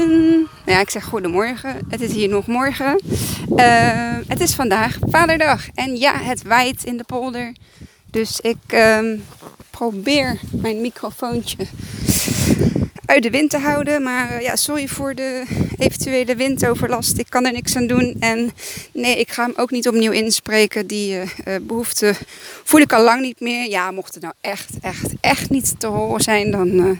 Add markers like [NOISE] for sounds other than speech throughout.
En ja, ik zeg goedemorgen. Het is hier nog morgen. Uh, het is vandaag Vaderdag. En ja, het waait in de polder. Dus ik uh, probeer mijn microfoontje uit de wind te houden. Maar uh, ja, sorry voor de eventuele windoverlast. Ik kan er niks aan doen. En nee, ik ga hem ook niet opnieuw inspreken. Die uh, behoefte voel ik al lang niet meer. Ja, mocht het nou echt, echt, echt niet te horen zijn, dan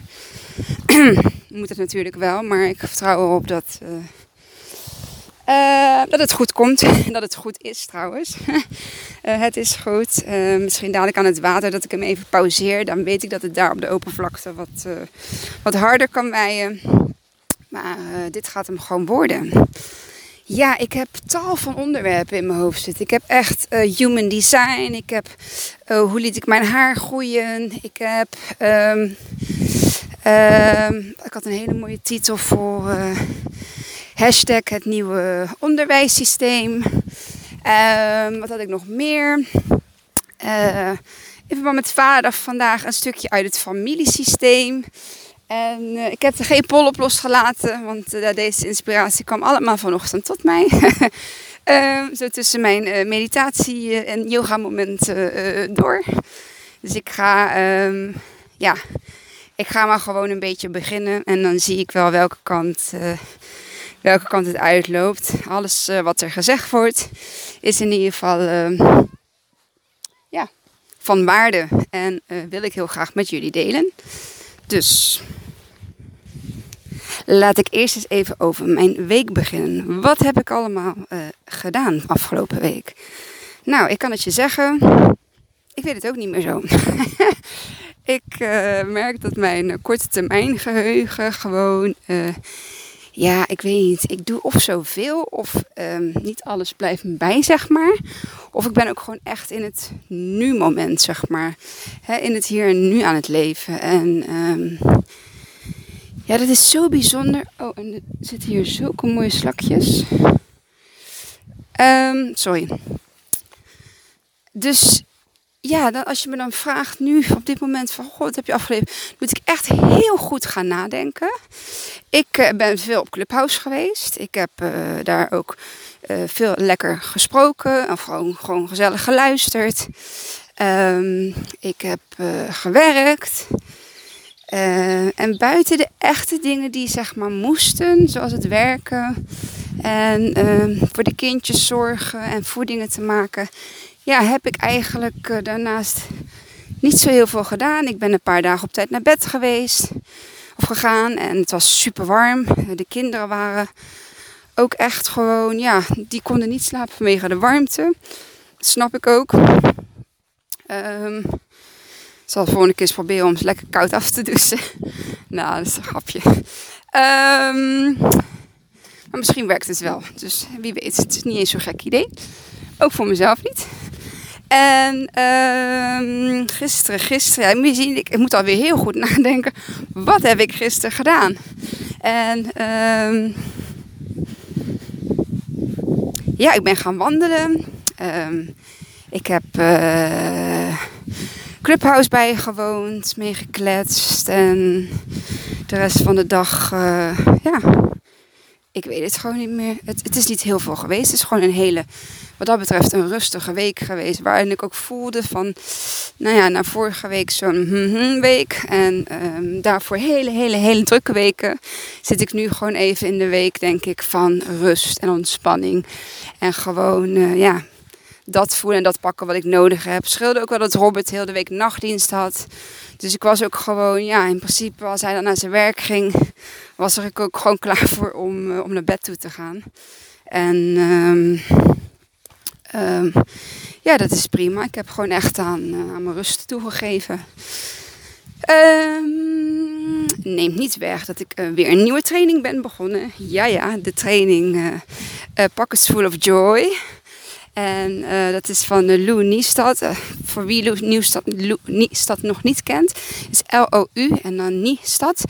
[CLEARS THROAT] moet het natuurlijk wel. Maar ik vertrouw erop dat, uh, uh, dat het goed komt. [LAUGHS] dat het goed is trouwens. uh, [LAUGHS] het is goed. misschien dadelijk aan het water dat ik hem even pauzeer. Dan weet ik dat het daar op de open vlakte wat, wat harder kan waaien. Maar dit gaat hem gewoon worden. Ja, ik heb tal van onderwerpen in mijn hoofd zitten. Ik heb echt human design. Ik heb hoe liet ik mijn haar groeien. Ik heb. Um, ik had een hele mooie titel voor. Uh, hashtag het nieuwe onderwijssysteem. Um, wat had ik nog meer? in verband met vader vandaag een stukje uit het familiesysteem. En uh, ik heb er geen pol op losgelaten, want uh, deze inspiratie kwam allemaal vanochtend tot mij. uh, [LAUGHS] zo tussen mijn meditatie- en yoga momenten door. Dus ik ga, ja, ik ga maar gewoon een beetje beginnen en dan zie ik wel welke kant, welke kant het uitloopt. Alles wat er gezegd wordt is in ieder geval ehm, ja, van waarde en wil ik heel graag met jullie delen. Dus laat ik eerst eens even over mijn week beginnen. Wat heb ik allemaal gedaan afgelopen week? Nou, ik kan het je zeggen. Ik weet het ook niet meer zo. [LAUGHS] ik uh, merk dat mijn korte termijn geheugen gewoon. Uh, ja, ik weet niet. Ik doe of zoveel of um, niet alles blijft me bij, zeg maar. Of ik ben ook gewoon echt in het nu-moment, zeg maar. In het hier en nu aan het leven. En um, ja, dat is zo bijzonder. Oh, en er zitten hier zulke mooie slakjes. Um, sorry. Dus ja, dan, als je me dan vraagt nu op dit moment van, god, heb je afgeleverd? Moet ik echt heel goed gaan nadenken. Ik uh, ben veel op Clubhouse geweest. Ik heb uh, daar ook uh, veel lekker gesproken. Of gewoon, gewoon gezellig geluisterd. Um, ik heb gewerkt. En buiten de echte dingen die zeg maar moesten, zoals het werken en uh, voor de kindjes zorgen en voedingen te maken, ja, heb ik eigenlijk uh, daarnaast niet zo heel veel gedaan. Ik ben een paar dagen op tijd naar bed geweest of gegaan en het was super warm. De kinderen waren ook echt gewoon, ja, die konden niet slapen vanwege de warmte. Dat snap ik ook. Um, ik zal de volgende keer eens proberen om ze lekker koud af te douchen. [LAUGHS] nou, dat is een grapje. Um, maar misschien werkt het wel. Dus wie weet, het is niet eens zo'n gek idee. Ook voor mezelf niet. En um, gisteren, gisteren, ja, moet ik, moet alweer heel goed [LAUGHS] nadenken. Wat heb ik gisteren gedaan? En um, ja, ik ben gaan wandelen. Um, ik heb uh, Clubhouse bijgewoond, meegekletst en de rest van de dag, uh, ja, ik weet het gewoon niet meer. Het, het, is niet heel veel geweest. Het is gewoon een hele, wat dat betreft, een rustige week geweest. Waarin ik ook voelde van, nou ja, na vorige week zo'n week. En um, daarvoor hele, hele, hele drukke weken. Zit ik nu gewoon even in de week, denk ik, van rust en ontspanning. En gewoon, uh, ja, dat voelen en dat pakken wat ik nodig heb. Scheelde ook wel dat Robert heel de week nachtdienst had. Dus ik was ook gewoon, ja, in principe als hij dan naar zijn werk ging, was er ook gewoon [LAUGHS] klaar voor om, uh, om naar bed toe te gaan. En um, ja, dat is prima. Ik heb gewoon echt aan, uh, aan mijn rust toegegeven. Um, neemt niet weg dat ik uh, weer een nieuwe training ben begonnen. Ja, ja, de training uh, Full of Joy. En uh, dat is van Lou Niestad. Uh, voor wie Lou Lou Niestad nog niet kent, is L-O-U en dan Niestad.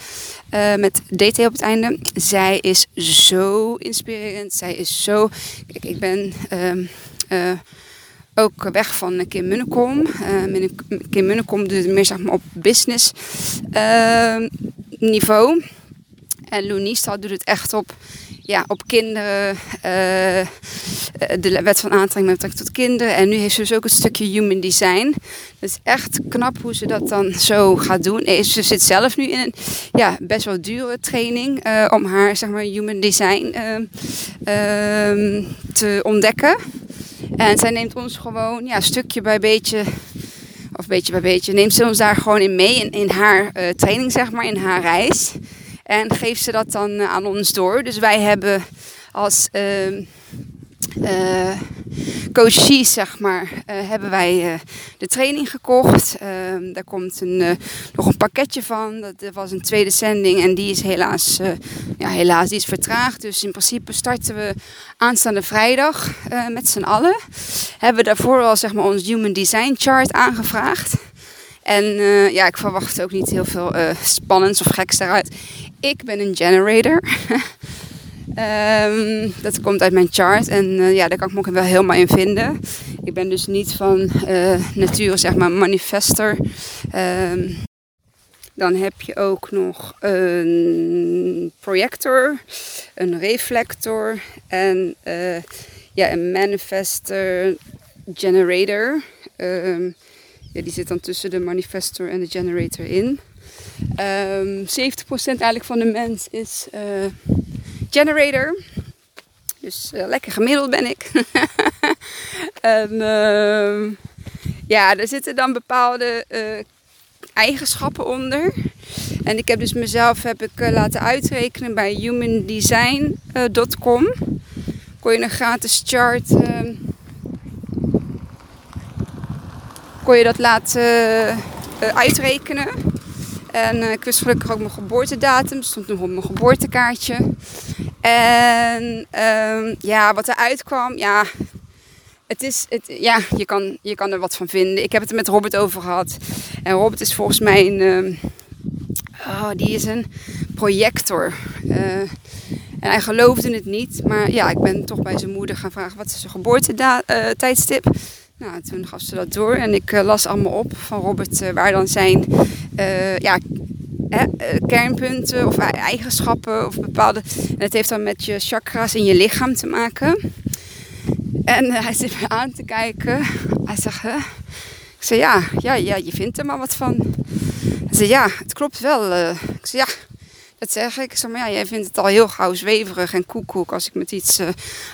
met DT op het einde. Zij is zo inspirerend. Zij is zo. Kijk, ik ben. Uh, ook weg van Kim Munnekom. Kim Munnekom doet meer zeg maar, op business niveau. En Loonista doet het echt op, ja, op kinderen. Uh, de wet van aantrekking met betrekking tot kinderen. En nu heeft ze dus ook een stukje human design. Het is echt knap hoe ze dat dan zo gaat doen. Ze zit zelf nu in een ja, best wel dure training om haar zeg maar, human design uh, te ontdekken. En zij neemt ons gewoon ja, stukje bij beetje of beetje bij beetje, neemt ze ons daar gewoon in mee in, in haar training, zeg maar, in haar reis. En geeft ze dat dan aan ons door. Dus wij hebben als uh, uh, coaches, zeg maar, uh, hebben wij uh, de training gekocht. Ehm, daar komt een, nog een pakketje van. Dat was een tweede zending en die is helaas, ja, helaas die is vertraagd. Dus in principe starten we aanstaande vrijdag met z'n allen. Hebben daarvoor al zeg maar, ons Human Design Chart aangevraagd. En ja, ik verwacht ook niet heel veel spannends of geks daaruit. Ik ben een generator. Um, [LAUGHS] dat komt uit mijn chart en uh, ja, daar kan ik me ook wel helemaal in vinden. Ik ben dus niet van uh, nature, zeg maar, manifester. Um, dan heb je ook nog een projector, een reflector en uh, ja, een manifester generator. Ja, die zit dan tussen de manifester en de generator in. 70% eigenlijk van de mens is generator. Dus uh, lekker gemiddeld ben ik. [LAUGHS] en uh, ja, er zitten dan bepaalde uh, eigenschappen onder. En ik heb dus mezelf heb ik, laten uitrekenen bij humandesign.com. kon je een gratis chart. Ehm, kon je dat laten uitrekenen. En ik wist gelukkig ook mijn geboortedatum. stond nog op mijn geboortekaartje. En um, ja, wat eruit kwam, ja, het is, het, ja je, kan, je kan er wat van vinden. Ik heb het er met Robert over gehad. En Robert is volgens mij een, um, oh, die is een projector. Uh, en hij geloofde het niet. Maar ja, ik ben toch bij zijn moeder gaan vragen wat is zijn geboortetijdstip. Uh, nou, toen gaf ze dat door en ik uh, las allemaal op van Robert uh, waar dan zijn ja, eh, kernpunten of eigenschappen of bepaalde. En het heeft dan met je chakra's in je lichaam te maken. En uh, hij zit me aan te kijken. Hij zegt, hè? Ik zei, ja, ja, ja, je vindt er maar wat van. Hij zei, ja, het klopt wel. Ik zei, ja, dat zeg ik. Ik zei, maar ja, jij vindt het al heel gauw zweverig en koekoek als ik met iets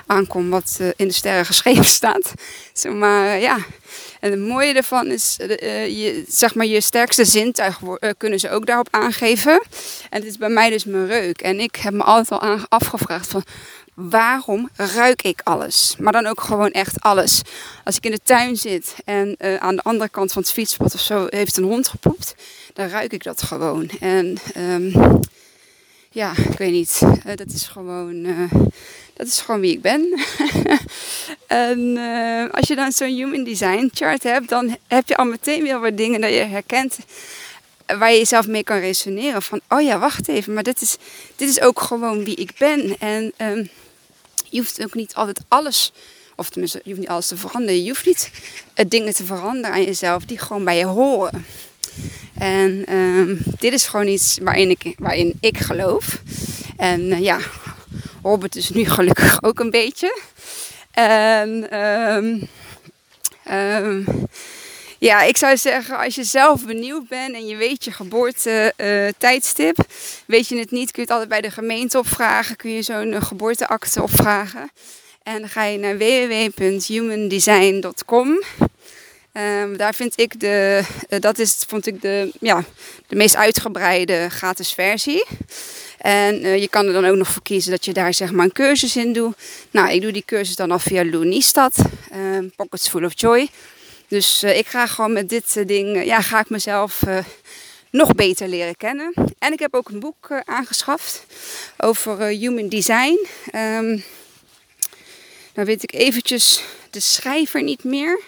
aankom wat in de sterren geschreven [LAUGHS] staat. Zeg maar, ja, en het mooie ervan is, uh, je, zeg maar, je sterkste zintuigen uh, kunnen ze ook daarop aangeven. En het is bij mij dus mijn reuk. En ik heb me altijd al afgevraagd van, waarom ruik ik alles? Maar dan ook gewoon echt alles. Als ik in de tuin zit en aan de andere kant van het fietspad of zo heeft een hond gepoept, dan ruik ik dat gewoon. En um, ja, ik weet niet. Uh, dat is gewoon, uh, dat is gewoon wie ik ben. [LAUGHS] en uh, als je dan zo'n human design chart hebt, dan heb je al meteen weer wat dingen dat je herkent. Waar je jezelf mee kan resoneren. Van, oh ja, wacht even, maar dit is, dit is ook gewoon wie ik ben. En um, je hoeft ook niet altijd alles, of tenminste, je hoeft niet alles te veranderen. Je hoeft niet dingen te veranderen aan jezelf die gewoon bij je horen. En um, dit is gewoon iets waarin ik, waarin ik geloof. En uh, ja, Robert is nu gelukkig [LAUGHS] ook een beetje. En um, um, ja, ik zou zeggen, als je zelf benieuwd bent en je weet je geboortetijdstip, uh, weet je het niet, kun je het altijd bij de gemeente opvragen, kun je zo'n geboorteakte opvragen. En dan ga je naar www.humandesign.com. Um, daar vind ik de, uh, dat is, vond ik de, ja, de meest uitgebreide gratis versie. En uh, je kan er dan ook nog voor kiezen dat je daar zeg maar een cursus in doet. Nou, ik doe die cursus dan al via Loonistad, um, Pockets Full of Joy. Dus uh, ik ga gewoon met dit ding, ja, ga ik mezelf nog beter leren kennen. En ik heb ook een boek aangeschaft over human design. Um, weet ik eventjes de schrijver niet meer.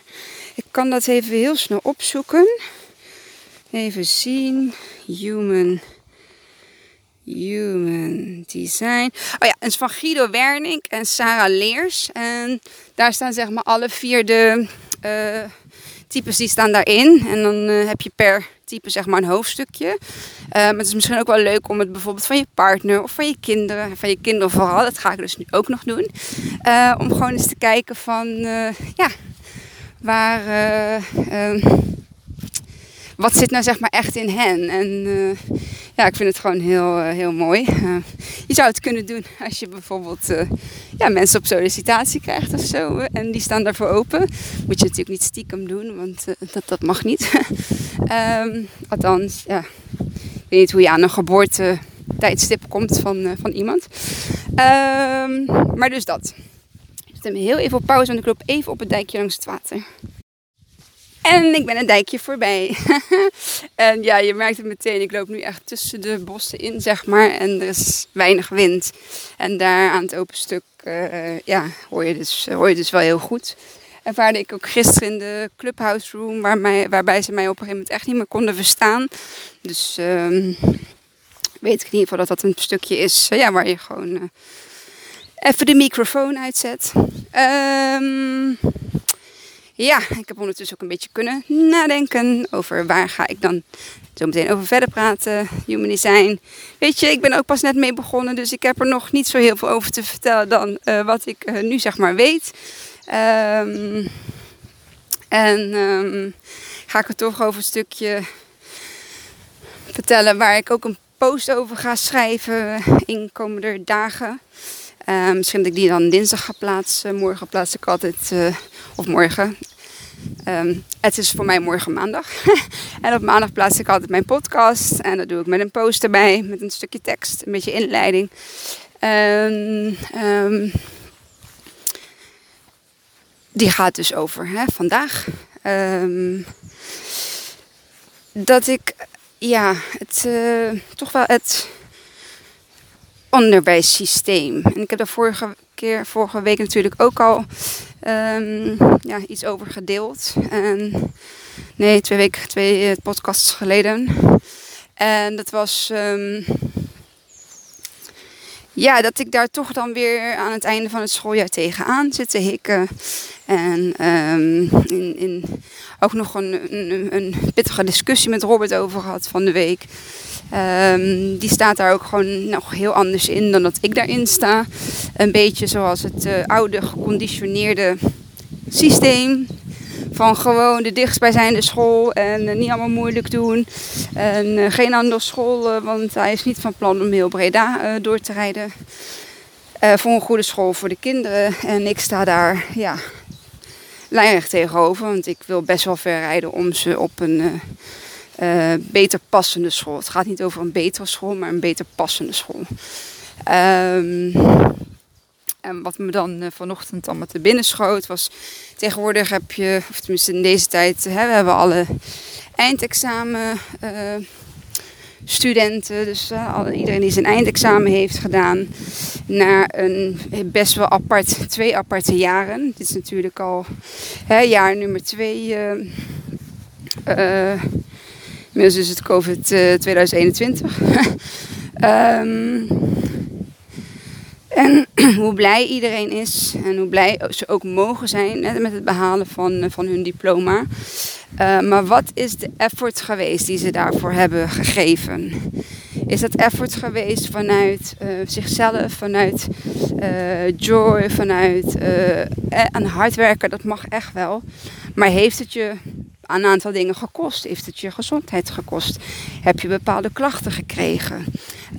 Kan dat even heel snel opzoeken. Even zien. Human. Human Design. Oh ja, het is van Guido Wernink en Sarah Leers. En daar staan zeg maar alle vier de uh, types die staan daarin. En dan uh, heb je per typen zeg maar een hoofdstukje. maar het is misschien ook wel leuk om het bijvoorbeeld van je partner of van je kinderen, van je kinderen vooral, dat ga ik dus nu ook nog doen. om gewoon eens te kijken van, ja, waar, ehm, wat zit nou zeg maar echt in hen. En ja, ik vind het gewoon heel, heel mooi. je zou het kunnen doen als je bijvoorbeeld ja, mensen op sollicitatie krijgt of zo. En die staan daarvoor open. Moet je natuurlijk niet stiekem doen, want dat, dat mag niet. um, [LAUGHS] althans, ja. Ik weet niet hoe je aan een geboortetijdstip komt van, van iemand. Um, maar dus dat. Zet hem heel even op pauze, want ik loop even op het dijkje langs het water. En ik ben een dijkje voorbij. [LAUGHS] en ja, je merkt het meteen. Ik loop nu echt tussen de bossen in, zeg maar. En er is weinig wind. En daar aan het open stuk, uh, ja, hoor je, dus, hoor je dus wel heel goed. Ervaarde ik ook gisteren in de clubhouse room, waar mij, waarbij ze mij op een gegeven moment echt niet meer konden verstaan. Dus um, weet ik in ieder geval dat dat een stukje is uh, ja, waar je gewoon uh, even de microfoon uitzet. Um, ja, ik heb ondertussen ook een beetje kunnen nadenken over waar ga ik dan zo meteen over verder praten. Human design. Weet je, ik ben ook pas net mee begonnen, dus ik heb er nog niet zo heel veel over te vertellen dan uh, wat ik uh, nu zeg maar weet. Um, en um, ga ik er toch over een stukje vertellen waar ik ook een post over ga schrijven in komende dagen. Uh, misschien dat ik die dan dinsdag ga plaatsen. Morgen plaats ik altijd, uh, of morgen. Um, het is voor mij morgen maandag. [LAUGHS] en op maandag plaats ik altijd mijn podcast. En dat doe ik met een post erbij, met een stukje tekst, een beetje inleiding. En, um, die gaat dus over hè, vandaag. Um, dat ik ja, het, toch wel het onderwijssysteem. En ik heb daar vorige keer, vorige week natuurlijk ook al um, ja, iets over gedeeld. En, nee, twee weken, twee eh, podcasts geleden. En dat was. Um, ja, dat ik daar toch dan weer aan het einde van het schooljaar tegenaan zit te hikken. En um, in, in ook nog een, een, een, pittige discussie met Robert over gehad van de week. Um, die staat daar ook gewoon nog heel anders in dan dat ik daarin sta. Een beetje zoals het uh, oude geconditioneerde systeem. Van gewoon de dichtstbijzijnde school en uh, niet allemaal moeilijk doen. En uh, geen andere school, want hij is niet van plan om heel Breda door te rijden. voor een goede school voor de kinderen. En ik sta daar, ja, lijnrecht tegenover. Want ik wil best wel ver rijden om ze op een uh, beter passende school. Het gaat niet over een betere school, maar een beter passende school. Um, en wat me dan uh, vanochtend allemaal te binnen schoot was... Tegenwoordig heb je, of tenminste in deze tijd... Hè, we hebben alle eindexamen... Uh, studenten, dus iedereen die zijn eindexamen heeft gedaan, naar een best wel apart, twee aparte jaren. Dit is natuurlijk al hè, jaar nummer twee. Inmiddels is het COVID 2021. um, [LAUGHS] en [CLEARS THROAT] hoe blij iedereen is en hoe blij ze ook mogen zijn met het behalen van, van hun diploma. Uh, maar wat is de effort geweest die ze daarvoor hebben gegeven? Is dat effort geweest vanuit zichzelf, vanuit joy, vanuit aan hard werken? Dat mag echt wel. Maar heeft het je een aantal dingen gekost? Heeft het je gezondheid gekost? Heb je bepaalde klachten gekregen?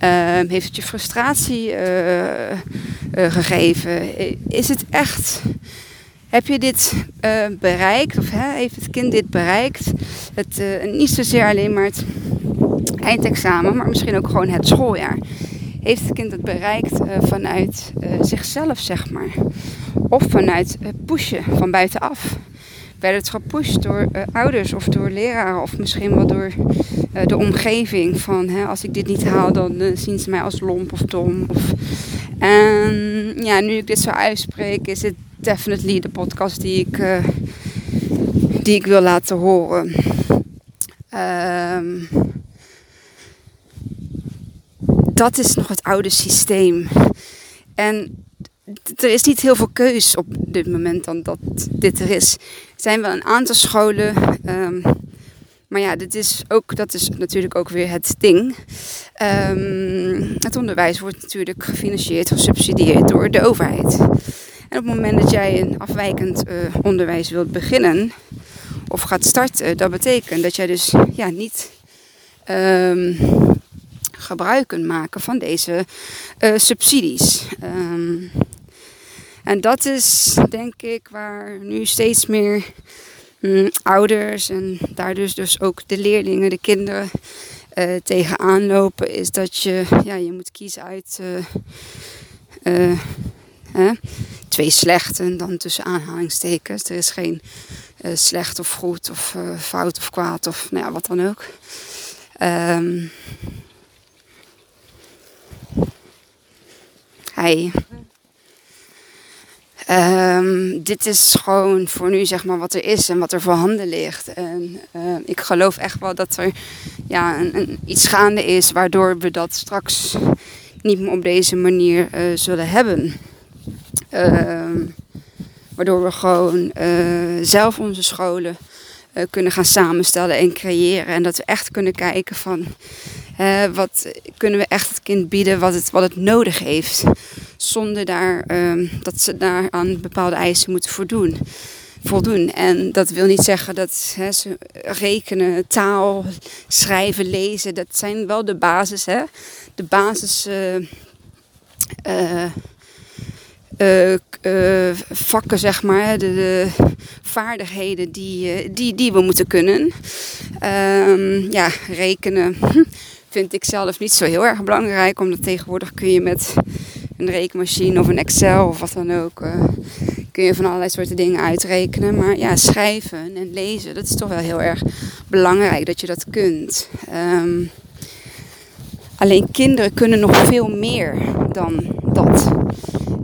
Uh, heeft het je frustratie uh, uh, gegeven? Is het echt. Heb je dit eh, bereikt? Of hè, heeft het kind dit bereikt? Het, eh, niet zozeer alleen maar het eindexamen, maar misschien ook gewoon het schooljaar. Heeft het kind het bereikt vanuit zichzelf, zeg maar? Of vanuit pushen van buitenaf? Werd het gepusht door uh, ouders of door leraren of misschien wel door uh, de omgeving. Van hè, als ik dit niet haal, dan uh, zien ze mij als lomp of dom. Of, en ja, nu ik dit zo uitspreek, is het definitely de podcast die ik, die ik wil laten horen. Um, dat is nog het oude systeem. En er is niet heel veel keus op dit moment dan dat dit er is. Er zijn wel een aantal scholen um, Maar ja, dit is ook, dat is natuurlijk ook weer het ding. Um, het onderwijs wordt natuurlijk gefinancierd, gesubsidieerd door de overheid. En op het moment dat jij een afwijkend uh, onderwijs wilt beginnen of gaat starten, dat betekent dat jij dus ja, niet um, gebruik kunt maken van deze uh, subsidies. Um, en dat is denk ik waar nu steeds meer mm, ouders en daar dus, dus ook de leerlingen, de kinderen uh, tegenaan lopen. Is dat je, ja, je moet kiezen uit uh, uh, twee slechten dan tussen aanhalingstekens. Er is geen slecht of goed of fout of kwaad of nou ja, wat dan ook. Um. Um, dit is gewoon voor nu zeg maar wat er is en wat er voorhanden ligt. En uh, ik geloof echt wel dat er ja, een, iets gaande is waardoor we dat straks niet meer op deze manier uh, zullen hebben. Uh, waardoor we gewoon eh, zelf onze scholen uh, kunnen gaan samenstellen en creëren. En dat we echt kunnen kijken van uh, wat kunnen we echt het kind bieden wat het, wat het nodig heeft. Zonder daar, uh, dat ze daar aan bepaalde eisen moeten voldoen. voldoen. En dat wil niet zeggen dat hè, ze rekenen, taal, schrijven, lezen, dat zijn wel de basis. Hè? De basis. Uh, uh, uh, vakken, zeg maar, de, de vaardigheden die, uh, die, die we moeten kunnen. Um, ja, rekenen [LAUGHS] vind ik zelf niet zo heel erg belangrijk, omdat tegenwoordig kun je met een rekenmachine of een Excel of wat dan ook, kun je van allerlei soorten dingen uitrekenen. Maar ja, schrijven en lezen, dat is toch wel heel erg belangrijk dat je dat kunt. Um, alleen kinderen kunnen nog veel meer dan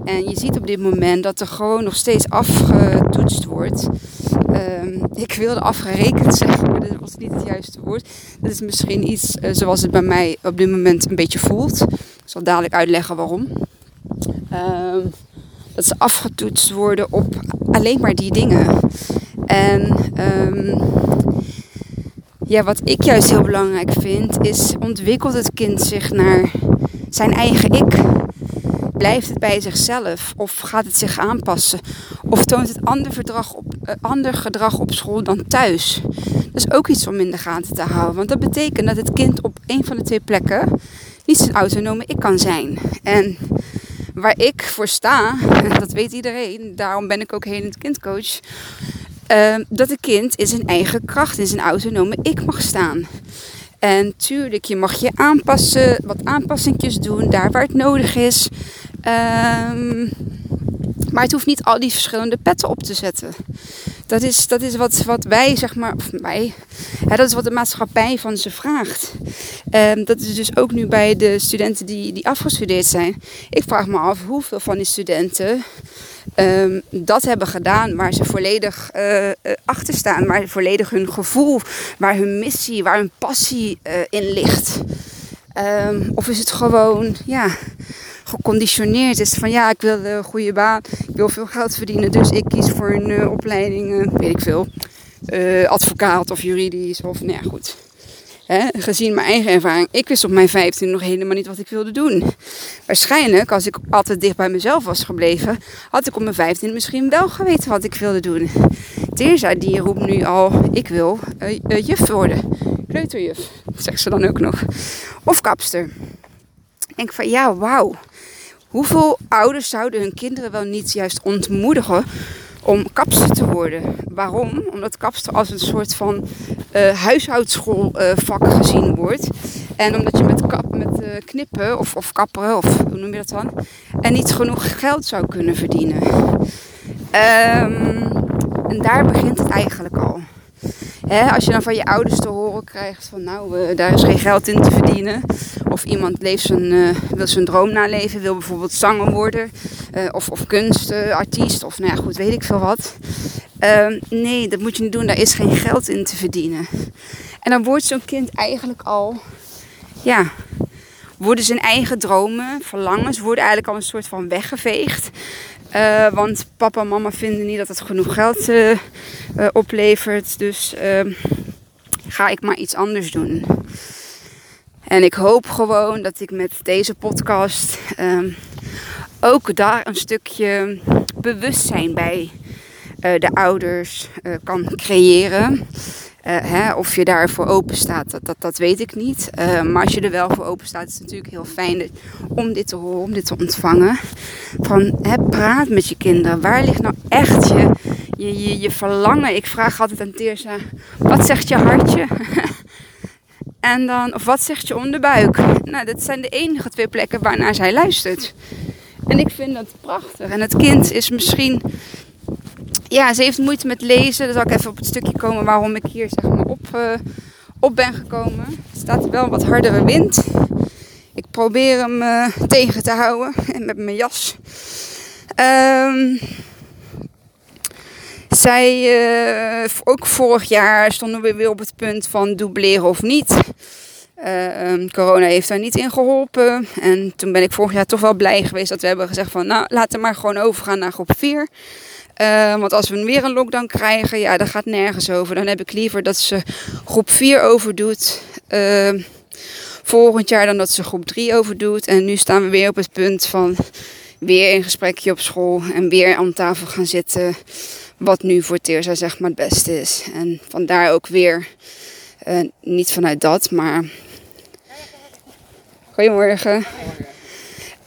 En je ziet op dit moment dat er gewoon nog steeds afgetoetst wordt. Um, ik wilde afgerekend [LAUGHS] zeggen, maar dat was niet het juiste woord. Dat is misschien iets uh, zoals het bij mij op dit moment een beetje voelt. Ik zal dadelijk uitleggen waarom. Um, dat ze afgetoetst worden op alleen maar die dingen. En um, ja, wat ik juist heel belangrijk vind, is ontwikkelt het kind zich naar zijn eigen ik. Blijft het bij zichzelf of gaat het zich aanpassen? Of toont het ander, op, uh, ander gedrag op school dan thuis? Dat is ook iets om in de gaten te houden. Want dat betekent dat het kind op een van de twee plekken niet zijn autonome ik kan zijn. En waar ik voor sta, [LAUGHS] dat weet iedereen, daarom ben ik ook helend kindcoach. Uh, dat het kind in zijn eigen kracht, in zijn autonome ik mag staan. En tuurlijk, je mag je aanpassen, wat aanpassingjes doen, daar waar het nodig is. Um, maar het hoeft niet al die verschillende petten op te zetten. Dat is, dat is wat, wat wij, zeg maar, of hè, dat is wat de maatschappij van ze vraagt. Um, dat is dus ook nu bij de studenten die, die afgestudeerd zijn. Ik vraag me af hoeveel van die studenten um, dat hebben gedaan waar ze volledig uh, achter staan. Waar volledig hun gevoel, waar hun missie, waar hun passie uh, in ligt. Um, of is het gewoon, ja, geconditioneerd is van ja, ik wil een goede baan, ik wil veel geld verdienen, dus ik kies voor een uh, opleiding, uh, weet ik veel, uh, advocaat of juridisch of nou goed. Gezien mijn eigen ervaring, ik wist op mijn 15 nog helemaal niet wat ik wilde doen. Waarschijnlijk, als ik altijd dicht bij mezelf was gebleven, had ik op mijn 15 misschien wel geweten wat ik wilde doen. Teerza, die roept nu al, ik wil juf worden. Kleuterjuf, zegt ze dan ook nog. Of kapster. Ik denk van, ja, wauw. Hoeveel ouders zouden hun kinderen wel niet juist ontmoedigen om kapster te worden. Waarom? Omdat kapster als een soort van uh, huishoudschoolvak uh, gezien wordt. En omdat je met, met uh, knippen of, of kapperen, of hoe noem je dat dan, en niet genoeg geld zou kunnen verdienen. Um, en daar begint het eigenlijk al. Hè, als je dan van je ouders te horen krijgt van nou, uh, daar is geen geld in te verdienen. Of iemand leeft zijn, uh, wil zijn droom naleven, wil bijvoorbeeld zanger worden. Uh, of, of kunstartiest, of nou ja, goed, weet ik veel wat. Ehm, nee, dat moet je niet doen, daar is geen geld in te verdienen. En dan wordt zo'n kind eigenlijk al, ja, worden zijn eigen dromen, verlangens, worden eigenlijk al een soort van weggeveegd. Uh, want papa en mama vinden niet dat het genoeg geld uh, uh, oplevert. Dus ga ik maar iets anders doen. En ik hoop gewoon dat ik met deze podcast ehm, ook daar een stukje bewustzijn bij de ouders kan creëren. Uh, hè, of je daarvoor open staat, dat, dat, dat weet ik niet. maar als je er wel voor open staat, is het natuurlijk heel fijn om dit te horen, om dit te ontvangen. Van hè, praat met je kinderen. Waar ligt nou echt je, je, je, je verlangen? Ik vraag altijd aan Teersa, wat zegt je hartje? [LAUGHS] En dan, of wat zegt je onderbuik? Nou, dat zijn de enige twee plekken waarnaar zij luistert. En ik vind dat prachtig. En het kind is misschien, ja, ze heeft moeite met lezen. Dan zal ik even op het stukje komen waarom ik hier zeg maar op, uh, op ben gekomen. Er staat wel wat hardere wind. Ik probeer hem uh, tegen te houden [LAUGHS] met mijn jas. Um, zij, uh, ook vorig jaar stonden we weer op het punt van dubleren of niet. Uh, corona heeft daar niet in geholpen. En toen ben ik vorig jaar toch wel blij geweest dat we hebben gezegd van... nou, laten we maar gewoon overgaan naar groep 4. Ehm, want als we weer een lockdown krijgen, ja, dat gaat nergens over. Dan heb ik liever dat ze groep 4 overdoet. Uh, volgend jaar dan dat ze groep 3 overdoet. En nu staan we weer op het punt van weer een gesprekje op school. En weer aan tafel gaan zitten wat nu voor Teersa zeg maar het beste is. En vandaar ook weer, uh, niet vanuit dat, maar... Goedemorgen.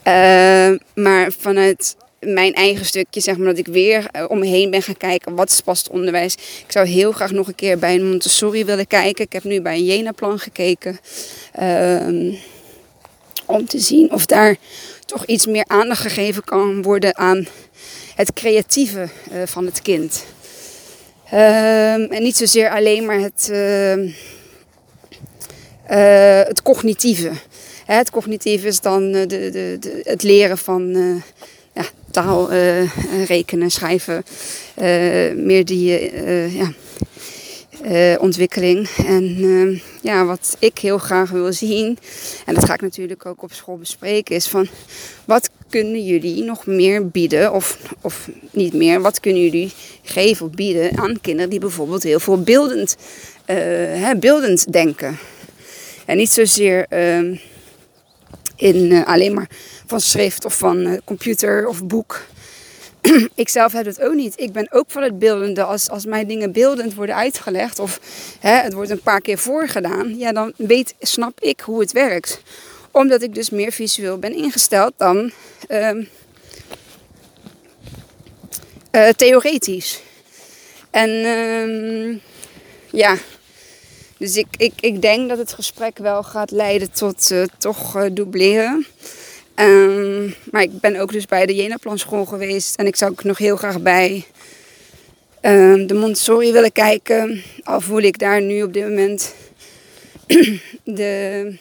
Uh, maar vanuit mijn eigen stukje, zeg maar, dat ik weer uh, om me heen ben gaan kijken. Wat past onderwijs? Ik zou heel graag nog een keer bij een Montessori willen kijken. Ik heb nu bij een Jena-plan gekeken. Uh, om te zien of daar toch iets meer aandacht gegeven kan worden aan het creatieve uh, van het kind. Uh, en niet zozeer alleen maar het, uh, het cognitieve. Hè, het cognitieve is dan de, de, de, het leren van taal, rekenen, schrijven. meer die ja, ontwikkeling. En uh, ja, wat ik heel graag wil zien, en dat ga ik natuurlijk ook op school bespreken, is van wat kunnen jullie nog meer bieden, of, of niet meer, wat kunnen jullie geven of bieden aan kinderen die bijvoorbeeld heel veel beeldend, hè, beeldend denken. En niet zozeer ehm, in alleen maar van schrift of van computer of boek. [CLEARS THROAT] ik zelf heb het ook niet. Ik ben ook van het beeldende. Als, als mijn dingen beeldend worden uitgelegd of hè, het wordt een paar keer voorgedaan, ja, dan weet, snap ik hoe het werkt. Omdat ik dus meer visueel ben ingesteld dan uh, uh, theoretisch. En uh, ja, dus ik, ik, ik denk dat het gesprek wel gaat leiden tot uh, toch uh, dubleren. Um, maar ik ben ook dus bij de Jena school geweest. En ik zou ook nog heel graag bij um, de Montessori willen kijken. Al voel ik daar nu op dit moment [CLEARS THROAT] de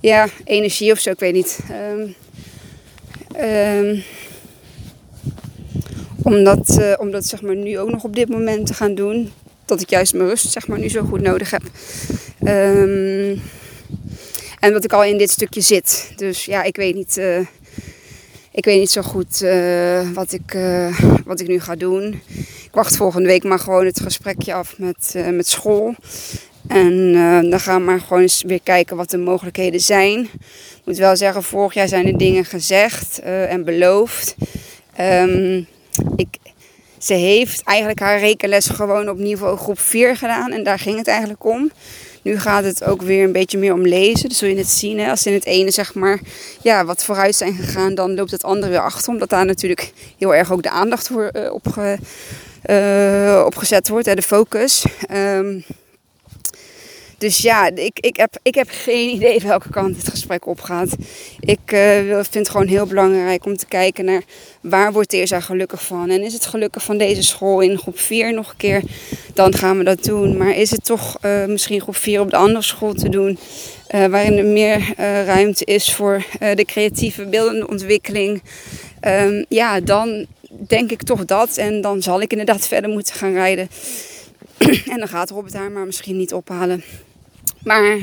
ja, energie of zo, ik weet niet. Um, um, om dat, uh, om dat zeg maar, nu ook nog op dit moment te gaan doen. Dat ik juist mijn rust zeg maar, nu zo goed nodig heb. Um, en dat ik al in dit stukje zit. Dus ja, ik weet niet, uh, ik weet niet zo goed uh, wat, ik, uh, wat ik nu ga doen. Ik wacht volgende week maar gewoon het gesprekje af met, met school. En dan gaan we maar gewoon eens weer kijken wat de mogelijkheden zijn. Ik moet wel zeggen, vorig jaar zijn er dingen gezegd en beloofd. Um, ik, ze heeft eigenlijk haar rekenles gewoon op niveau groep 4 gedaan. En daar ging het eigenlijk om. Nu gaat het ook weer een beetje meer om lezen. Dus zul je het zien. Hè? Als in het ene zeg maar ja, wat vooruit zijn gegaan, dan loopt het andere weer achter. Omdat daar natuurlijk heel erg ook de aandacht voor, uh, op, uh, opgezet wordt. Hè? De focus. Um, dus ja, ik, ik, heb, ik heb geen [LAUGHS] idee welke kant het gesprek opgaat. Ik uh, vind het gewoon heel belangrijk om te kijken naar waar wordt Teersa gelukkig van. En is het gelukkig van deze school in groep 4 nog een keer, dan gaan we dat doen. Maar is het toch uh, misschien groep 4 op de andere school te doen, uh, waarin er meer ruimte is voor de creatieve beeldende ontwikkeling. Um, ja, dan denk ik toch dat. En dan zal ik inderdaad [LAUGHS] verder moeten gaan rijden. [CLEARS THROAT] en dan gaat Robert haar maar misschien niet ophalen. Maar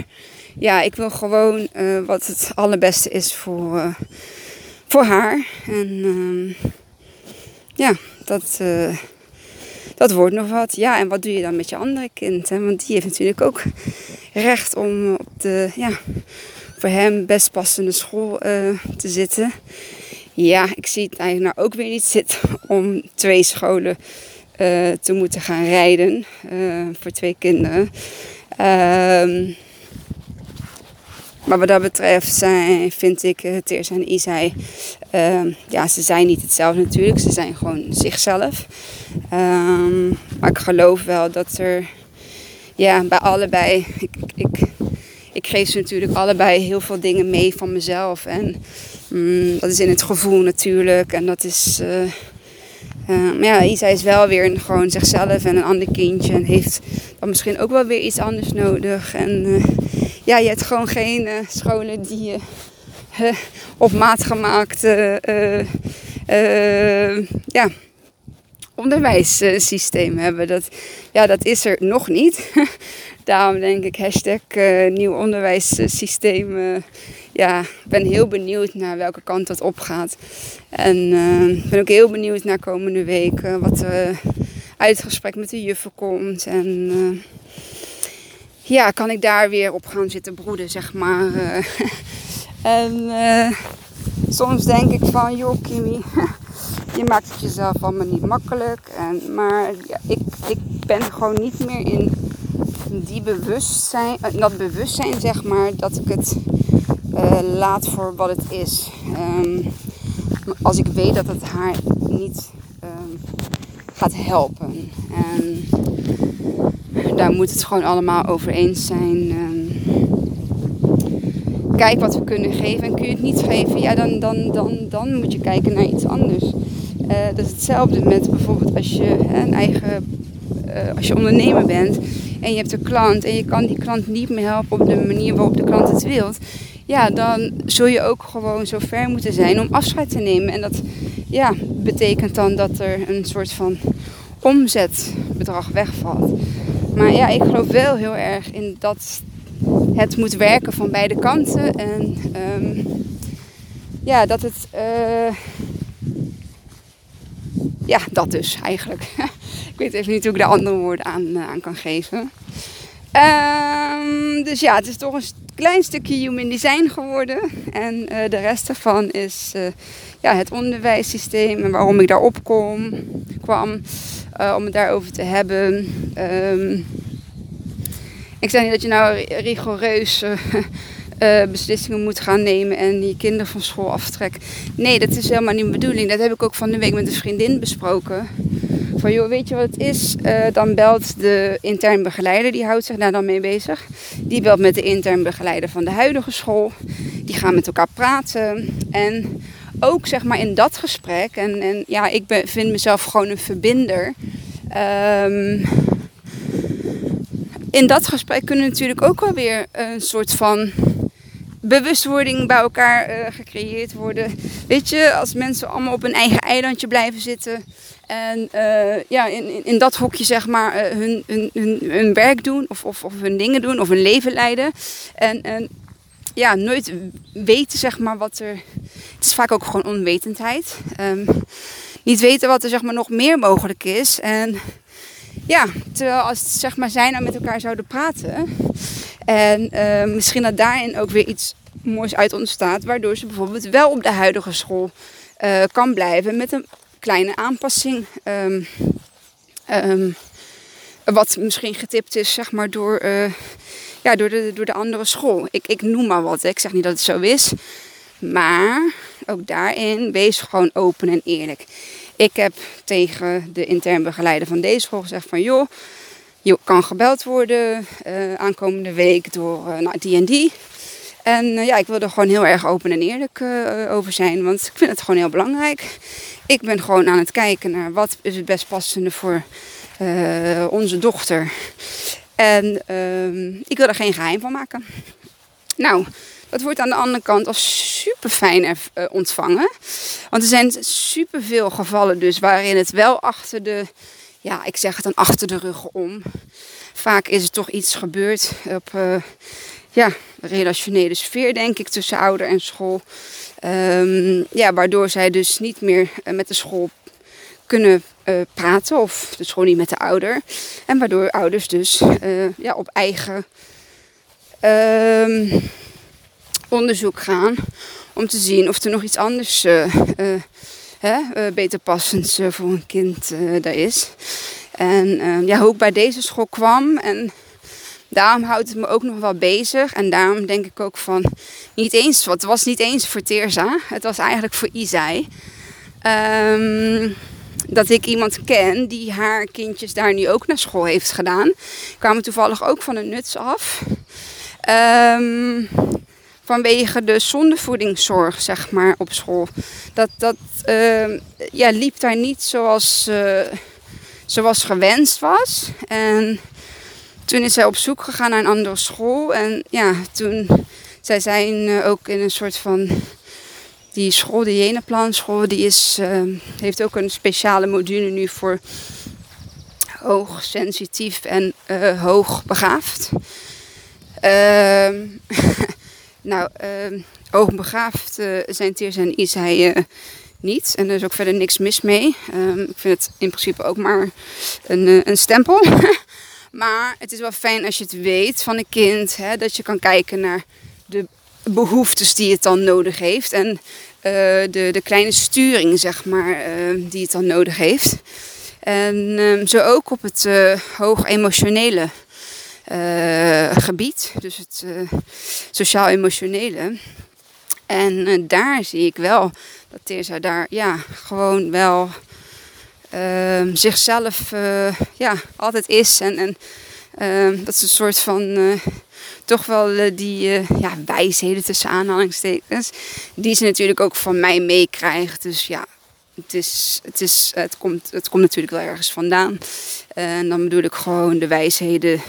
ja, ik wil gewoon uh, wat het allerbeste is voor, uh, voor haar. En uh, ja, dat, dat wordt nog wat. Ja, en wat doe je dan met je andere kind? Want die heeft natuurlijk ook recht om op de, ja, voor hem best passende school te zitten. Ja, ik zie het eigenlijk nou ook weer niet zitten om twee scholen te moeten gaan rijden voor twee kinderen. Ehm maar wat dat betreft zijn, vind ik uh, Teers en Isai, uh, ja, ze zijn niet hetzelfde natuurlijk. Ze zijn gewoon zichzelf. Um, maar ik geloof wel dat er, ja, bij allebei, ik, ik, geef ze natuurlijk allebei heel veel dingen mee van mezelf. En um, dat is in het gevoel natuurlijk. En dat is, uh, maar ja, Isa is wel weer een, gewoon zichzelf en een ander kindje. En heeft dan misschien ook wel weer iets anders nodig. En uh, ja, je hebt gewoon geen uh, scholen die je [LAUGHS] op maat gemaakt ja, onderwijssysteem hebben. Dat, ja, dat is er nog niet. [LAUGHS] Daarom denk ik hashtag nieuw onderwijssysteem ja, ik ben heel benieuwd naar welke kant dat opgaat. En uh, ben ook heel benieuwd naar komende weken wat er uit het gesprek met de juffen komt. En uh, ja, kan ik daar weer op gaan zitten broeden, zeg maar. [LAUGHS] en soms denk ik van, joh Kimi, [LAUGHS] je maakt het jezelf allemaal niet makkelijk. En, maar ik, ik ben gewoon niet meer in die bewustzijn, dat bewustzijn zeg maar, dat ik het uh, laat voor wat het is. Um, als ik weet dat het haar niet um, gaat helpen. En daar moet het gewoon allemaal over eens zijn. Kijk wat we kunnen geven. En kun je het niet geven, ja, dan, dan, dan, dan moet je kijken naar iets anders. Uh, dat is hetzelfde met bijvoorbeeld als je een eigen, uh, als je ondernemer bent en je hebt een klant en je kan die klant niet meer helpen op de manier waarop de klant het wilt ja, dan zul je ook gewoon zo ver moeten zijn om afscheid te nemen. En dat ja, betekent dan dat er een soort van omzetbedrag wegvalt. Maar ja, ik geloof wel heel erg in dat het moet werken van beide kanten. En um, ja, dat het. Uh, ja, dat dus eigenlijk. [LAUGHS] ik weet even niet hoe ik de andere woorden aan, aan kan geven. Um, dus ja, het is toch een klein stukje human design geworden. En uh, de rest daarvan is uh, ja, het onderwijssysteem en waarom ik daarop kom, kwam. Uh, om het daarover te hebben. Um, ik zei niet dat je nou rigoureus [LAUGHS] beslissingen moet gaan nemen en je kinderen van school aftrekt. Nee, dat is helemaal niet mijn bedoeling. Dat heb ik ook van de week met een vriendin besproken van joh, weet je wat het is? Uh, dan belt de intern begeleider, die houdt zich daar dan mee bezig. Die belt met de intern begeleider van de huidige school. Die gaan met elkaar praten. En ook zeg maar in dat gesprek, en, en ja, ik ben, vind mezelf gewoon een verbinder. Um, in dat gesprek kunnen natuurlijk ook wel weer een soort van bewustwording bij elkaar uh, gecreëerd worden. Weet je, als mensen allemaal op een eigen eilandje blijven zitten en uh, ja, in, in, dat hokje zeg maar uh, hun, hun, hun, hun, werk doen of, of, of hun dingen doen of hun leven leiden. En, en ja, nooit weten zeg maar wat er... Het is vaak ook gewoon onwetendheid. Um, niet weten wat er zeg maar nog meer mogelijk is. En ja, terwijl als zeg maar, zij nou met elkaar zouden praten. En uh, misschien dat daarin ook weer iets moois uit ontstaat. Waardoor ze bijvoorbeeld wel op de huidige school uh, kan blijven met een kleine aanpassing. Um, um, wat misschien getipt is, zeg maar, door, uh, ja, door, de, door de andere school. Ik, ik noem maar wat. Ik zeg niet dat het zo is. Maar ook daarin, wees gewoon open en eerlijk. Ik heb tegen de intern begeleider van deze school gezegd van... joh, je kan gebeld worden uh, aankomende week door uh, nou, die en die. En uh, ja, ik wil er gewoon heel erg open en eerlijk over zijn. Want ik vind het gewoon heel belangrijk. Ik ben gewoon aan het kijken naar wat is het best passende voor onze dochter. En ehm, ik wil er geen geheim van maken. Nou, dat wordt aan de andere kant als super fijn ontvangen. Want er zijn super veel gevallen dus waarin het wel achter de ja, ik zeg het dan achter de rug om. Vaak is er toch iets gebeurd op uh, ja, relationele sfeer, denk ik, tussen ouder en school. Um, ja, waardoor zij dus niet meer uh, met de school kunnen praten of dus gewoon niet met de ouder. En waardoor ouders dus ja, op eigen ehm, onderzoek gaan om te zien of er nog iets anders hè, beter passends voor een kind daar is. En ja, hoe ik bij deze school kwam en daarom houdt het me ook nog wel bezig. En daarom denk ik ook van, niet eens, het was niet eens voor Teerza. Het was eigenlijk voor Isai. Um, dat ik iemand ken die haar kindjes daar nu ook naar school heeft gedaan. Kwamen toevallig ook van een nuts af. Um, vanwege de zondevoedingszorg, zeg maar, op school. Dat, dat uh, ja, liep daar niet zoals, uh, zoals gewenst was. En toen is zij op zoek gegaan naar een andere school. En ja, toen, zij zijn uh, ook in een soort van, die school, de Jeneplanschool, die is, uh, heeft ook een speciale module nu voor hoogsensitief en uh, hoogbegaafd. [LAUGHS] nou, hoogbegaafd zijn Teers en Isai niet. En er is ook verder niks mis mee. Um, ik vind het in principe ook maar een, een stempel. [LAUGHS] Maar het is wel fijn als je het weet van een kind. Hè, dat je kan kijken naar de behoeftes die het dan nodig heeft. En uh, de, de kleine sturing, zeg maar, uh, die het dan nodig heeft. En zo ook op het uh, hoog emotionele gebied. Dus het sociaal-emotionele. En daar zie ik wel dat Teerza daar ja, gewoon wel uh, zichzelf ja, altijd is. En, en uh, dat is een soort van toch wel eh, die ja, wijsheden tussen aanhalingstekens. Die ze natuurlijk ook van mij meekrijgt. Dus ja, het, is, het, is, het, komt, het komt natuurlijk wel ergens vandaan. en dan bedoel ik gewoon de wijsheden,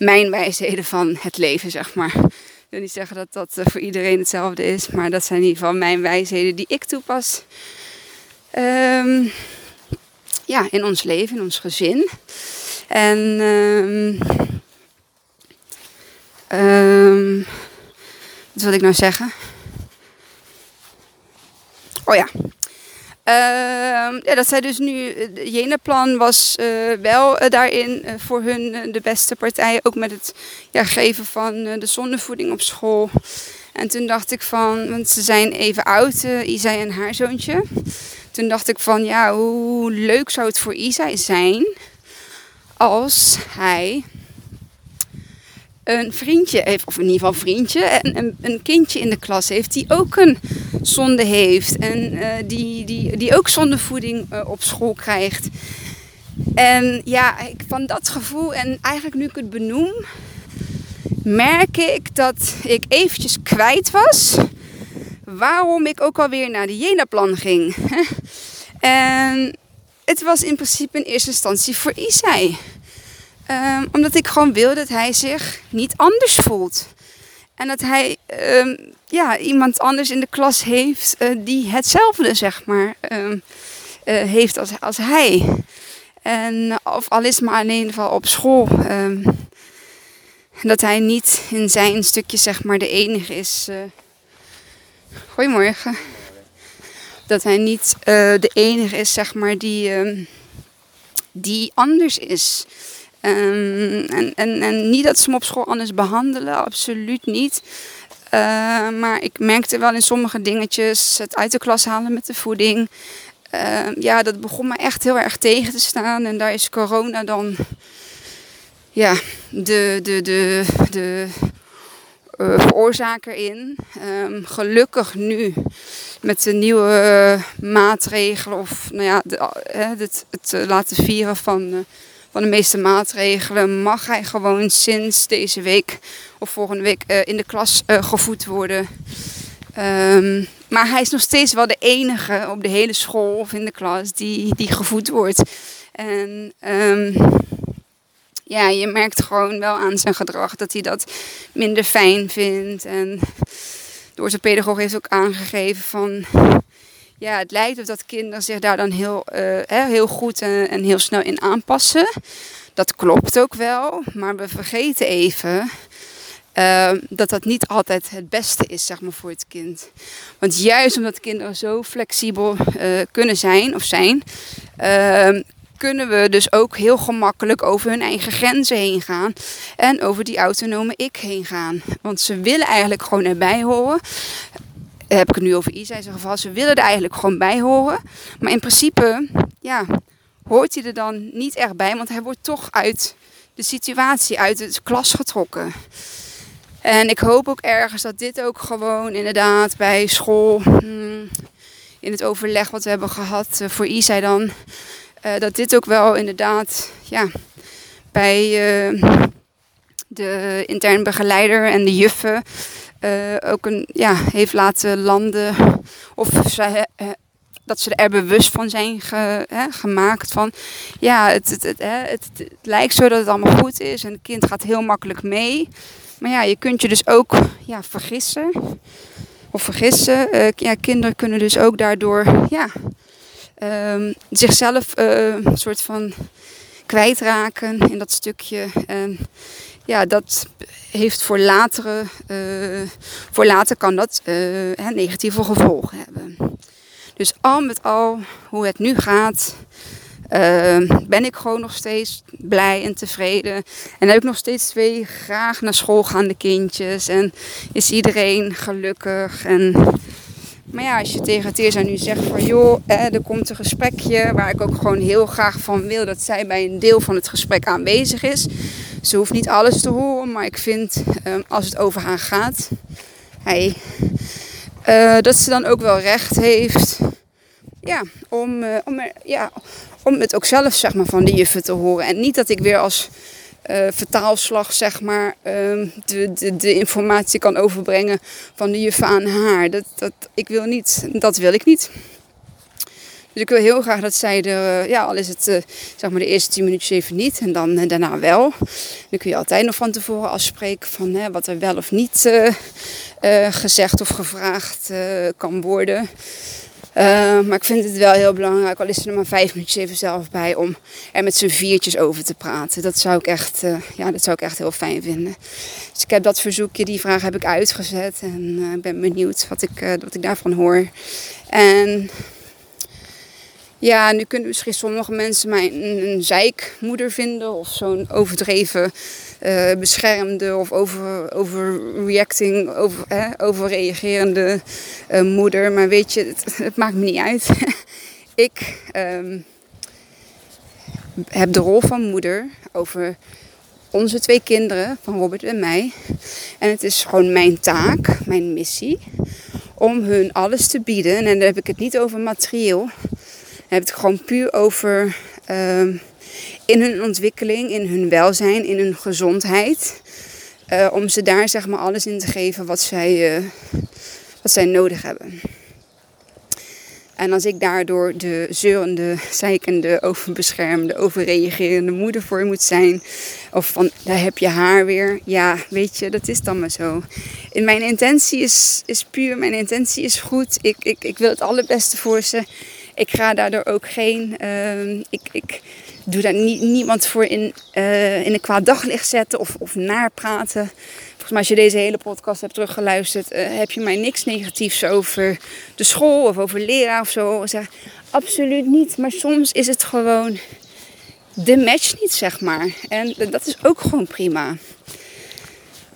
mijn wijsheden van het leven, zeg maar. Ik wil niet zeggen dat dat voor iedereen hetzelfde is, maar dat zijn in ieder geval mijn wijsheden die ik toepas. Um, ja, in ons leven, in ons gezin. En um, wat wil ik nou zeggen? Oh ja. Uh, ja, dat zij dus nu, het Jenaplan was uh, wel uh, daarin uh, voor hun de beste partij. Ook met het ja, geven van de zondevoeding op school. En toen dacht ik van, want ze zijn even oud, Isai en haar zoontje toen dacht ik van ja, hoe leuk zou het voor Isai zijn als hij een vriendje heeft, of in ieder geval vriendje, en een, een kindje in de klas heeft die ook een zonde heeft en uh, die, die, die ook zondevoeding uh, op school krijgt. En ja, ik, van dat gevoel, en eigenlijk nu ik het benoem, merk ik dat ik eventjes kwijt was waarom ik ook alweer naar de Jena-plan ging. [LAUGHS] en het was in principe in eerste instantie voor Isai. Um, omdat ik gewoon wil dat hij zich niet anders voelt. En dat hij um, ja, iemand anders in de klas heeft uh, die hetzelfde, zeg maar, um, uh, heeft als, als hij. En of al is maar in ieder geval op school. dat hij niet in zijn stukje, zeg maar, de enige is. Uh, Goedemorgen. Dat hij niet de enige is, zeg maar, die, die anders is. Um, en, en, en niet dat ze hem op school anders behandelen, absoluut niet. Uh, maar ik merkte wel in sommige dingetjes, het uit de klas halen met de voeding. ja, dat begon me echt heel erg tegen te staan. En daar is corona dan ja, de, de, de, de uh, veroorzaker in. Um, gelukkig nu met de nieuwe uh, maatregelen of nou ja, het, het laten vieren van, van de meeste maatregelen mag hij gewoon sinds deze week of volgende week in de klas gevoed worden. Um, maar hij is nog steeds wel de enige op de hele school of in de klas die, die gevoed wordt. En um, ja, je merkt gewoon wel aan zijn gedrag dat hij dat minder fijn vindt. En de orthopedagoog heeft ook aangegeven van... Ja, het lijkt op dat kinderen zich daar dan heel, uh, heel goed en, en heel snel in aanpassen. Dat klopt ook wel, maar we vergeten even Ehm, dat dat niet altijd het beste is, zeg maar, voor het kind. Want juist omdat kinderen zo flexibel uh, kunnen zijn of zijn, uh, kunnen we dus ook heel gemakkelijk over hun eigen grenzen heen gaan. En over die autonome ik heen gaan. Want ze willen eigenlijk gewoon erbij horen. Heb ik het nu over Isa in zijn geval. Ze willen er eigenlijk gewoon bij horen. Maar in principe, ja, hoort hij er dan niet echt bij. Want hij wordt toch uit de situatie, uit het klas getrokken. En ik hoop ook ergens dat dit ook gewoon inderdaad bij school, hmm, in het overleg wat we hebben gehad uh, voor Isa dan, uh, dat dit ook wel inderdaad ja, bij uh, de intern begeleider en de juffen ook een, ja, heeft laten landen. Of dat ze er bewust van zijn gemaakt. Van ja, het, het, het, het, lijkt zo dat het allemaal goed is en het kind gaat heel makkelijk mee. Maar ja, je kunt je dus ook ja, vergissen. Of vergissen. Uh, ja, kinderen kunnen dus ook daardoor ja, um, zichzelf uh, een soort van kwijtraken in dat stukje. Ja, dat heeft voor latere, uh, voor later kan dat negatieve gevolgen hebben. Dus al met al, hoe het nu gaat, uh, ben ik gewoon nog steeds blij en tevreden. En heb ik nog steeds twee graag naar school gaande kindjes. En is iedereen gelukkig. En, maar ja, als je tegen Teerza nu zegt van joh, er komt een gesprekje waar ik ook gewoon heel graag van wil dat zij bij een deel van het gesprek aanwezig is. Ze hoeft niet alles te horen, maar ik vind uh, als het over haar gaat, uh, dat ze dan ook wel recht heeft ja, om, uh, om, ja, om het ook zelf zeg maar, van de juffen te horen. En niet dat ik weer als uh, vertaalslag zeg maar, uh, de, de, de, informatie kan overbrengen van de juffen aan haar. Dat, dat, ik wil niet, dat wil ik niet. Dus ik wil heel graag dat zij er, ja, al is het uh, zeg maar de eerste tien minuutjes even niet en dan daarna wel. Dan kun je altijd nog van tevoren afspreken van hè, wat er wel of niet gezegd of gevraagd kan worden. Uh, maar ik vind het wel heel belangrijk, al is er maar vijf minuutjes even zelf bij, om er met z'n viertjes over te praten. Dat zou ik echt, uh, ja, dat zou ik echt heel fijn vinden. Dus ik heb dat verzoekje, die vraag heb ik uitgezet. En uh, ik ben benieuwd wat ik, wat ik daarvan hoor. En ja, nu kunnen misschien sommige mensen mij een, een zeikmoeder vinden of zo'n overdreven uh, beschermde of over, overreacting, over, overreagerende uh, moeder. Maar weet je, het, maakt me niet uit. [LAUGHS] ik um, heb de rol van moeder over onze twee kinderen, van Robert en mij. En het is gewoon mijn taak, mijn missie, om hun alles te bieden. En dan heb ik het niet over materieel. Dan heb ik het gewoon puur over uh, in hun ontwikkeling, in hun welzijn, in hun gezondheid. Uh, om ze daar zeg maar alles in te geven wat zij, uh, wat zij nodig hebben. En als ik daardoor de zeurende, zeikende, overbeschermde, overreagerende moeder voor moet zijn. Of van, daar heb je haar weer. Ja, weet je, dat is dan maar zo. In mijn intentie is, is puur, mijn intentie is goed. Ik, ik, ik wil het allerbeste voor ze. Ik ga daardoor ook geen... Uh, ik, ik, doe daar nie, niemand voor in, uh, in een kwaad daglicht zetten of, of naarpraten. Volgens mij als je deze hele podcast hebt teruggeluisterd, uh, heb je mij niks negatiefs over de school of over leraar of zo. Zeg, absoluut niet. Maar soms is het gewoon de match niet, zeg maar. En dat is ook gewoon prima.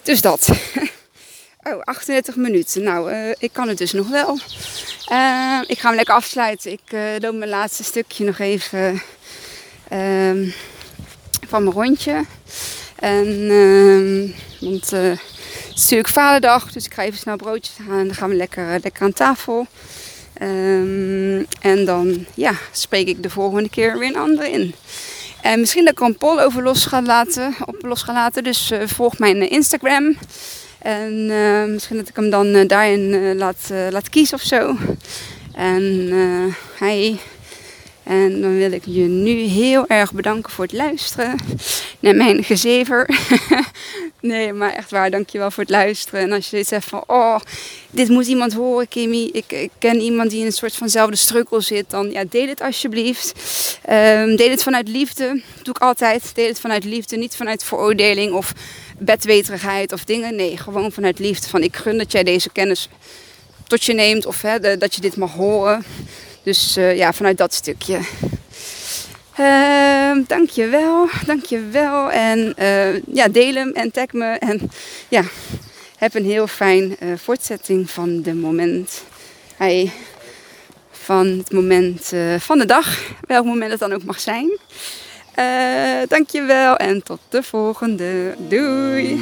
Dus dat. [LAUGHS] Oh, 38 minuten. Nou, uh, ik kan het dus nog wel. Ik ga hem lekker afsluiten. Ik uh, loop mijn laatste stukje nog even um, van mijn rondje. En, um, want uh, het is natuurlijk vaderdag, dus ik ga even snel broodjes halen en dan gaan we lekker, uh, lekker aan tafel. Um, en dan ja, spreek ik de volgende keer weer een andere in. En misschien dat ik er een poll over los ga laten. Op los ga laten. Dus uh, volg mijn Instagram. En misschien dat ik hem dan daarin laat, laat kiezen of zo. En hij En dan wil ik je nu heel erg bedanken voor het luisteren naar mijn gezever. [LAUGHS] nee, maar echt waar, dankjewel voor het luisteren. En als je dit zegt van, oh, dit moet iemand horen, Kimmy. Ik, ik ken iemand die in een soort vanzelfde struggle zit. Dan ja, deel het alsjeblieft. Um, deel het vanuit liefde. Dat doe ik altijd. Deel het vanuit liefde, niet vanuit veroordeling of bedweterigheid of dingen. Nee, gewoon vanuit liefde. Van ik gun dat jij deze kennis tot je neemt of hè, dat je dit mag horen. Dus uh, ja, vanuit dat stukje. Uh, dankjewel, dankjewel. En uh, ja, deel hem en tag me. En ja, heb een heel fijn uh, voortzetting van de moment. Hey, van het moment van de dag. Welk moment het dan ook mag zijn. dankjewel en tot de volgende. Doei!